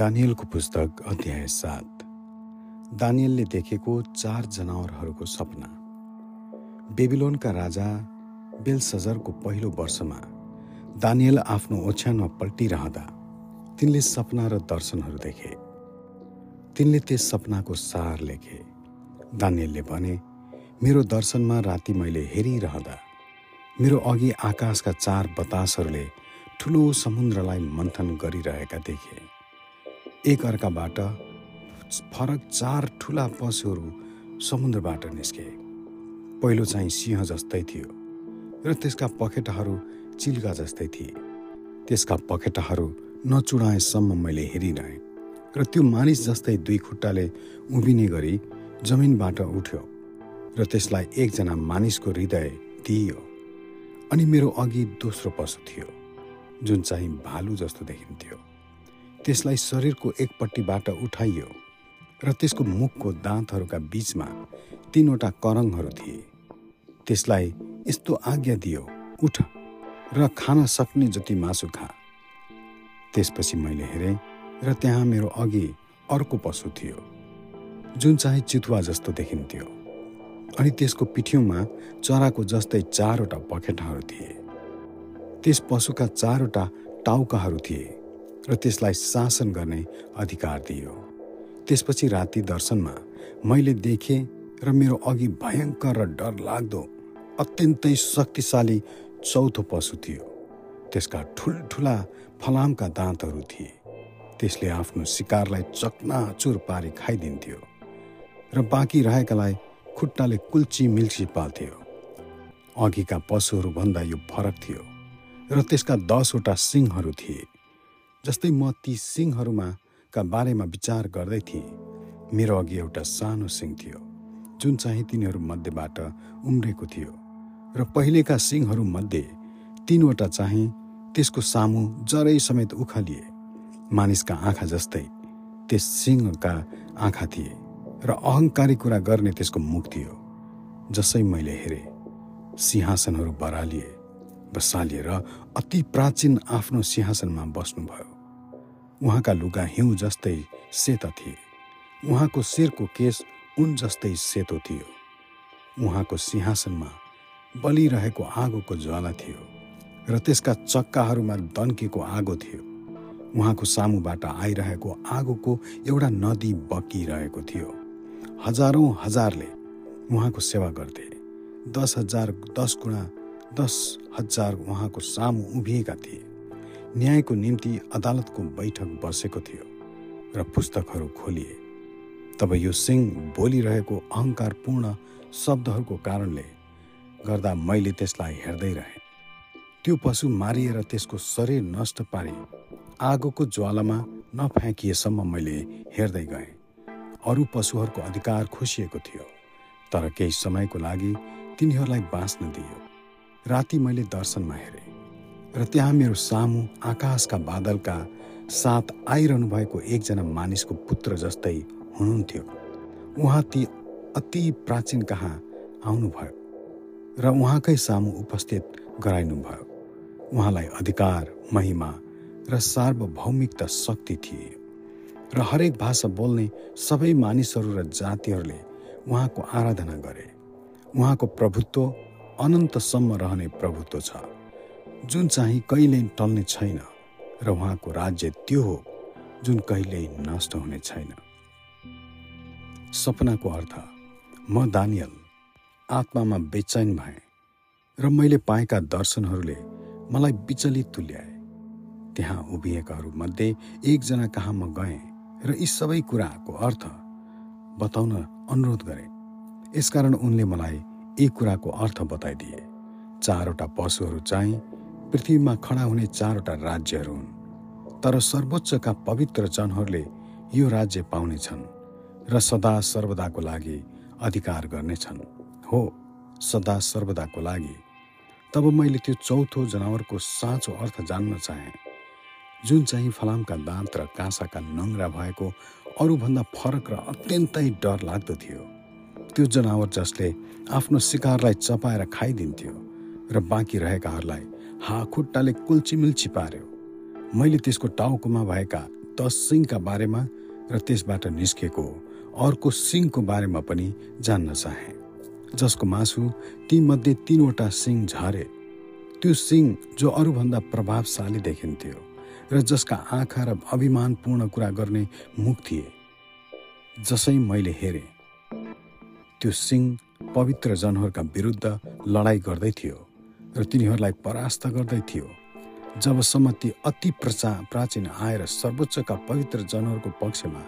दानियलको पुस्तक अध्याय सात। दानियलले देखेको चार जनावरहरूको सपना। बेबिलोनका राजा बेलसजरको पहिलो वर्षमा दानियल आफ्नो ओछ्यानमा पल्टिरहँदा तिनले सपना र दर्शनहरू देखे। तिनले त्यस सपनाको सार लेखे। दानियलले भने मेरो दर्शनमा राति मैले हेरिरहँदा मेरो अघि आकाशका चार बतासहरूले ठुलो समुद्रलाई मन्थन गरिरहेका देखे। एक अर्काबाट फरक चार ठुला पशुहरू समुद्रबाट निस्के। पहिलो चाहिँ सिंह जस्तै थियो र त्यसका पखेटाहरू चिल्का जस्तै थिए। त्यसका पखेटाहरू नचुडाएसम्म मैले हेरिरहेँ र त्यो मानिस जस्तै दुई खुट्टाले उभिने गरी जमिनबाट उठ्यो र त्यसलाई एकजना मानिसको हृदय दिइयो अनि मेरो अघि दोस्रो पशु थियो जुन चाहिँ भालु जस्तो देखिन्थ्यो। त्यसलाई शरीरको एकपट्टिबाट उठाइयो र त्यसको मुखको दाँतहरूका बीचमा तिनवटा करङहरू थिए। त्यसलाई यस्तो आज्ञा दियो उठ र खान सक्ने जति मासु खा। त्यसपछि मैले हेरेँ र त्यहाँ मेरो अघि अर्को पशु थियो जुन चाहिँ चितुवा जस्तो देखिन्थ्यो। अनि त्यसको पिठ्यौँमा चराको जस्तै चारवटा पखेटाहरू थिए। त्यस पशुका चारवटा टाउकाहरू थिए। र त्यसलाई शासन गर्ने अधिकार दियो। त्यसपछि राति दर्शनमा मैले देखेँ र मेरो अघि भयङ्कर र डर लाग्दो अत्यन्तै शक्तिशाली चौथो पशु थियो। त्यसका ठुल्ठुला फलामका दाँतहरू थिए। त्यसले आफ्नो शिकारलाई चकनाचुर पारी खाइदिन्थ्यो र बाँकी रहेकालाई खुट्टाले कुल्ची मिल्ची पाल्थ्यो। अघिका पशुहरूभन्दा यो फरक थियो र त्यसका दसवटा सिंहहरू थिए। जस्तै म ती सिंहहरूमा का बारेमा विचार गर्दै थिएँ। मेरो अघि एउटा सानो सिंह थियो जुन चाहिँ तिनीहरू मध्येबाट उम्रेको थियो। र पहिलेका सिंहहरूमध्ये तिनवटा चाहिँ त्यसको सामु जरै समेत उखालिए मानिसका आँखा जस्तै त्यस सिंहका आँखा थिए र अहङ्कारी कुरा गर्ने त्यसको मुख थियो जसै मैले हेरेँ। सिंहासनहरू बरालिए बसालिएर अति प्राचीन आफ्नो सिंहासनमा बस्नुभयो। उहाँका लुगा हिउँ जस्तै सेता थिए। उहाँको शिरको केस उन जस्तै सेतो थियो। उहाँको सिंहासनमा बलिरहेको आगोको ज्वाला थियो र त्यसका चक्काहरूमा दन्केको आगो थियो। उहाँको सामुबाट आइरहेको आगोको एउटा नदी बकिरहेको थियो। हजारौँ हजारले उहाँको सेवा गर्थे। दस हजार दस गुणा दस हजार उहाँको सामु उभिएका थिए। न्यायको निम्ति अदालतको बैठक बसेको थियो र पुस्तकहरू खोलिए। तब यो सिंह बोलिरहेको अहङ्कारपूर्ण शब्दहरूको कारणले गर्दा मैले त्यसलाई हेर्दै रहेँ। त्यो पशु मारिएर त्यसको शरीर नष्ट पारे आगोको ज्वालामा नफ्याँकिएसम्म मैले हेर्दै गएँ। अरू पशुहरूको अधिकार खोसिएको थियो तर केही समयको लागि तिनीहरूलाई बाँच्न दियो। राति मैले दर्शनमा हेरेँ र त्यहाँ मेरो सामु आकाशका बादलका साथ आइरहनु भएको एकजना मानिसको पुत्र जस्तै हुनुहुन्थ्यो। उहाँ ती अति प्राचीन कहाँ आउनुभयो र उहाँकै सामु उपस्थित गराइनुभयो। उहाँलाई अधिकार महिमा र सार्वभौमिकता शक्ति थिए र हरेक भाषा बोल्ने सबै मानिसहरू र जातिहरूले उहाँको आराधना गरे। उहाँको प्रभुत्व अनन्तसम्म रहने प्रभुत्व छ। जुन चाहिँ कहिल्यै टल्ने छैन र उहाँको राज्य त्यो हो जुन कहिल्यै नष्ट हुने छैन। सपनाको अर्थ म दानियल आत्मामा बेचैन भएँ र मैले पाएका दर्शनहरूले मलाई विचलित तुल्याए। त्यहाँ उभिएकाहरूमध्ये एकजना कहाँ म गएँ र यी सबै कुराको अर्थ बताउन अनुरोध गरेँ। यसकारण उनले मलाई यी कुराको अर्थ बताइदिए। चारवटा पशुहरू चाहिँ पृथ्वीमा खडा हुने चारवटा राज्यहरू हुन्। तर सर्वोच्चका पवित्र जनहरूले यो राज्य पाउनेछन् र सदा सर्वदाको लागि अधिकार गर्नेछन् हो सदा सर्वदाको लागि। तब मैले त्यो चौथो जनावरको साँचो अर्थ जान्न चाहेँ। जुन चाहिँ फलामका दाँत र काँसाका नङ्ग्रा भएको अरूभन्दा फरक र अत्यन्तै डर लाग्दो थियो। त्यो जनावर जसले आफ्नो शिकारलाई चपाएर खाइदिन्थ्यो र बाँकी रहेकाहरूलाई हा खुट्टाले कुल्चिमिल्ची पार्यो। मैले त्यसको टाउकोमा भएका दस सिंहका बारेमा र त्यसबाट निस्केको अर्को सिंहको बारेमा पनि जान्न चाहे जसको मासु तीमध्ये तीनवटा सिंह झरे। त्यो सिंह जो अरूभन्दा प्रभावशाली देखिन्थ्यो र जसका आँखा र अभिमानपूर्ण कुरा गर्ने मुख थिए जसै मैले हेरेँ। त्यो सिंह पवित्र जनहरूका विरुद्ध लडाइँ गर्दै थियो र तिनीहरूलाई परास्त गर्दै थियो। जबसम्म ती अति प्रचा प्राचीन आएर सर्वोच्चका पवित्र जनहरूको पक्षमा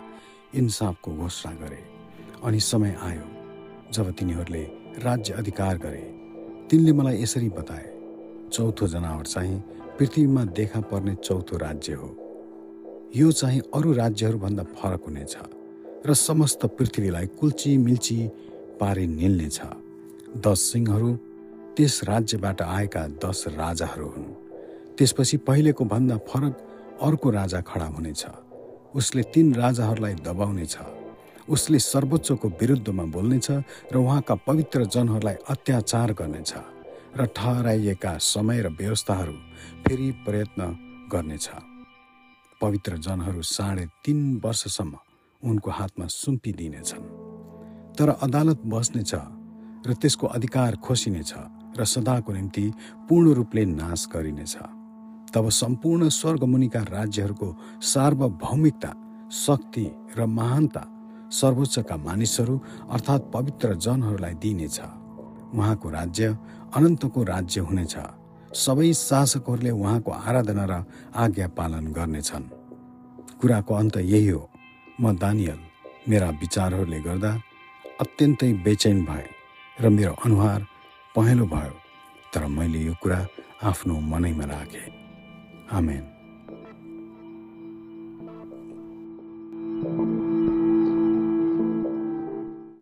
इन्साफको घोषणा गरे। अनि समय आयो जब तिनीहरूले राज्य अधिकार गरे। तिनले मलाई यसरी बताए चौथो जनावर चाहिँ पृथ्वीमा देखा पर्ने चौथो राज्य हो। यो चाहिँ अरू राज्यहरूभन्दा फरक हुनेछ र समस्त पृथ्वीलाई कुल्ची मिल्ची पारी निल्नेछ। दस सिंहहरू त्यस राज्यबाट आएका दस राजाहरू हुन्। त्यसपछि पहिलेको भन्दा फरक अर्को राजा खडा हुनेछ। उसले तीन राजाहरूलाई दबाउनेछ। उसले सर्वोच्चको विरुद्धमा बोल्नेछ र उहाँका पवित्र जनहरूलाई अत्याचार गर्नेछ र ठहराइएका समय र व्यवस्थाहरू फेरि प्रयत्न गर्नेछ। पवित्र जनहरू साढे तिन वर्षसम्म उनको हातमा सुम्पिदिनेछन्। तर अदालत बस्नेछ र त्यसको अधिकार खोसिनेछ र सदाको निम्ति पूर्ण रूपले नाश गरिनेछ। तब सम्पूर्ण स्वर्गमुनिका राज्यहरूको सार्वभौमिकता शक्ति र महानता सर्वोच्चका मानिसहरू अर्थात् पवित्र जनहरूलाई दिइनेछ। उहाँको राज्य अनन्तको राज्य हुनेछ। सबै शासकहरूले उहाँको आराधना र आज्ञा पालन गर्नेछन्। कुराको अन्त यही हो। म दानियल मेरा विचारहरूले गर्दा अत्यन्तै बेचैन भए र मेरो अनुहार पहेँलो भयो तर मैले यो कुरा आफ्नो मनैमा राखेँ। आमेन।